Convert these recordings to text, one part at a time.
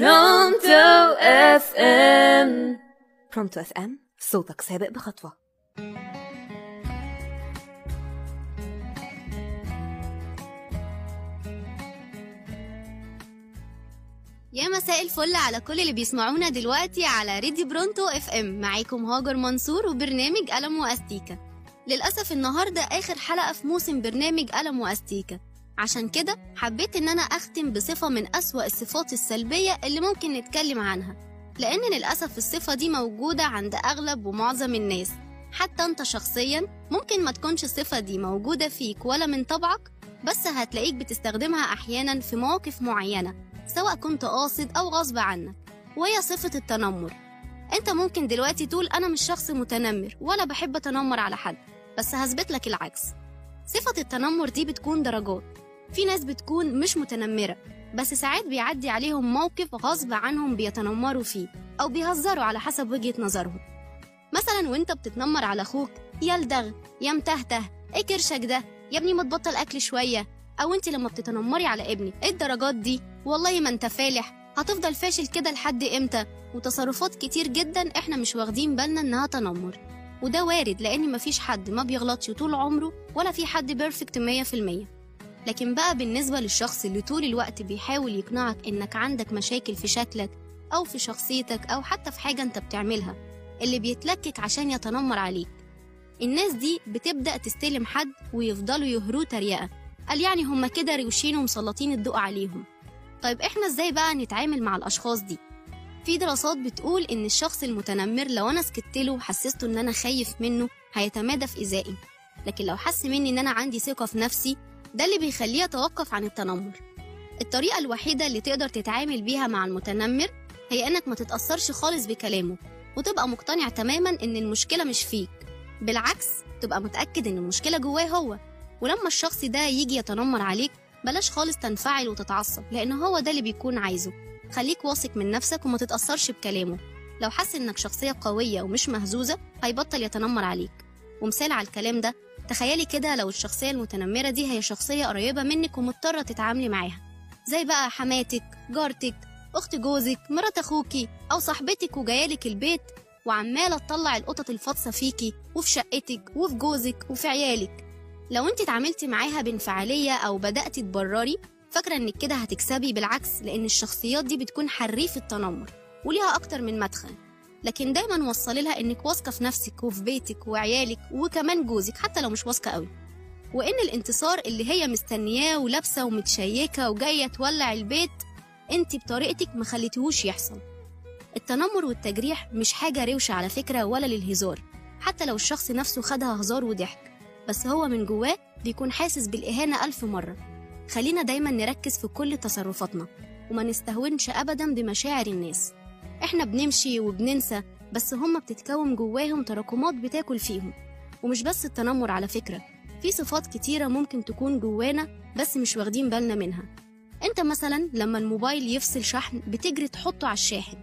Pronto FM. Pronto FM صوتك سابق بخطوة. يا مساء الفل على كل اللي بيسمعونا دلوقتي على راديو Pronto FM. معاكم هاجر منصور وبرنامج قلم وأستيكة للأسف النهاردة آخر حلقة في موسم برنامج قلم وأستيكة عشان كده حبيت إن أنا أختم بصفة من أسوأ الصفات السلبية اللي ممكن نتكلم عنها لأن للأسف الصفة دي موجودة عند أغلب ومعظم الناس. حتى أنت شخصيا ممكن ما تكونش الصفة دي موجودة فيك ولا من طبعك بس هتلاقيك بتستخدمها أحيانا في مواقف معينة سواء كنت قاصد أو غصب عنك وهي صفة التنمر. أنت ممكن دلوقتي تقول أنا مش شخص متنمر ولا بحب أتنمر على حد بس هثبت لك العكس. صفة التنمر دي بتكون درجات. في ناس بتكون مش متنمرة بس ساعات بيعدي عليهم موقف غصب عنهم بيتنمروا فيه أو بيهزروا على حسب وجهة نظرهم. مثلا وأنت بتتنمر على أخوك يا الدغ يا متهته إيه كرشك ده؟ يا ابني ما تبطل أكل شوية. أو أنت لما بتتنمري على ابني إيه الدرجات دي؟ والله ما أنت فالح. هتفضل فاشل كده لحد إمتى؟ وتصرفات كتير جدا إحنا مش واخدين بالنا إنها تنمر. وده وارد لأن مفيش حد ما بيغلطش طول عمره ولا في حد perfect 100% لكن بقى بالنسبة للشخص اللي طول الوقت بيحاول يقنعك إنك عندك مشاكل في شكلك أو في شخصيتك أو حتى في حاجة أنت بتعملها اللي بيتلكك عشان يتنمر عليك. الناس دي بتبدأ تستلم حد ويفضلوا يهروه تريقة. قال يعني هما كده روشين ومسلطين الضوء عليهم. طيب إحنا إزاي بقى نتعامل مع الأشخاص دي؟ في دراسات بتقول إن الشخص المتنمر لو أنا سكت له وحسسته إن أنا خايف منه هيتمادى في إيذائي. لكن لو حس مني إن أنا عندي ثقة في نفسي ده اللي بيخليه يتوقف عن التنمر. الطريقة الوحيدة اللي تقدر تتعامل بيها مع المتنمر هي إنك ما تتأثرش خالص بكلامه وتبقى مقتنع تماما إن المشكلة مش فيك. بالعكس تبقى متأكد إن المشكلة جواه هو. ولما الشخص ده يجي يتنمر عليك بلاش خالص تنفعل وتتعصب لأن هو ده اللي بيكون عايزه. خليك واثق من نفسك وما تتأثرش بكلامه. لو حس إنك شخصية قوية ومش مهزوزة هيبطل يتنمر عليك. ومثال على الكلام ده تخيلي كده لو الشخصية المتنمرة دي هي شخصية قريبة منك ومضطرة تتعاملي معاها. زي بقى حماتك جارتك أخت جوزك مرات أخوكي أو صاحبتك وجايالك البيت وعمالة تطلع القطط الفاطسة فيكي وفي شقتك وفي جوزك وفي عيالك. لو انت اتعاملتي معاها بانفعالية أو بدأتي تبرري فاكرة إنك كده هتكسبي بالعكس لأن الشخصيات دي بتكون حريف التنمر وليها أكتر من مدخل. لكن دايما وصلي لها إنك واثقة في نفسك وفي بيتك وعيالك وكمان جوزك حتى لو مش واثقة قوي. وإن الانتصار اللي هي مستنياه ولابسة ومتشيكة وجاية تولع البيت أنت بطريقتك ما خليتهوش يحصل. التنمر والتجريح مش حاجة روشة على فكرة ولا للهزار حتى لو الشخص نفسه خدها هزار وضحك. بس هو من جواه بيكون حاسس بالإهانة ألف مرة. خلينا دايما نركز في كل تصرفاتنا وما نستهونش أبدا بمشاعر الناس. إحنا بنمشي وبننسى بس هما بتتكون جواهم تراكمات بتاكل فيهم. ومش بس التنمر على فكرة في صفات كتيرة ممكن تكون جوانا بس مش واخدين بالنا منها. انت مثلا لما الموبايل يفصل شحن بتجري تحطه على الشاحن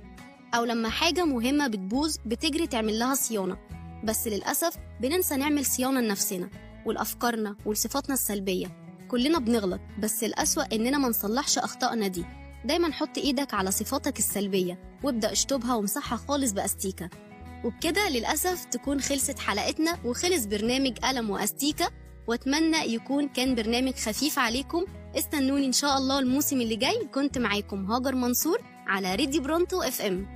أو لما حاجة مهمة بتبوظ بتجري تعمل لها صيانة. بس للأسف بننسى نعمل صيانة لنفسنا ولأفكارنا ولصفاتنا السلبية. كلنا بنغلط بس الأسوأ إننا ما نصلحش أخطائنا دي. دايما حط إيدك على صفاتك السلبية وابدأ اشطبها وامسحها خالص بأستيكة. وبكده للأسف تكون خلصت حلقتنا وخلص برنامج قلم وأستيكة. وأتمنى يكون كان برنامج خفيف عليكم. استنوني إن شاء الله الموسم اللي جاي. كنت معاكم هاجر منصور على راديو Pronto FM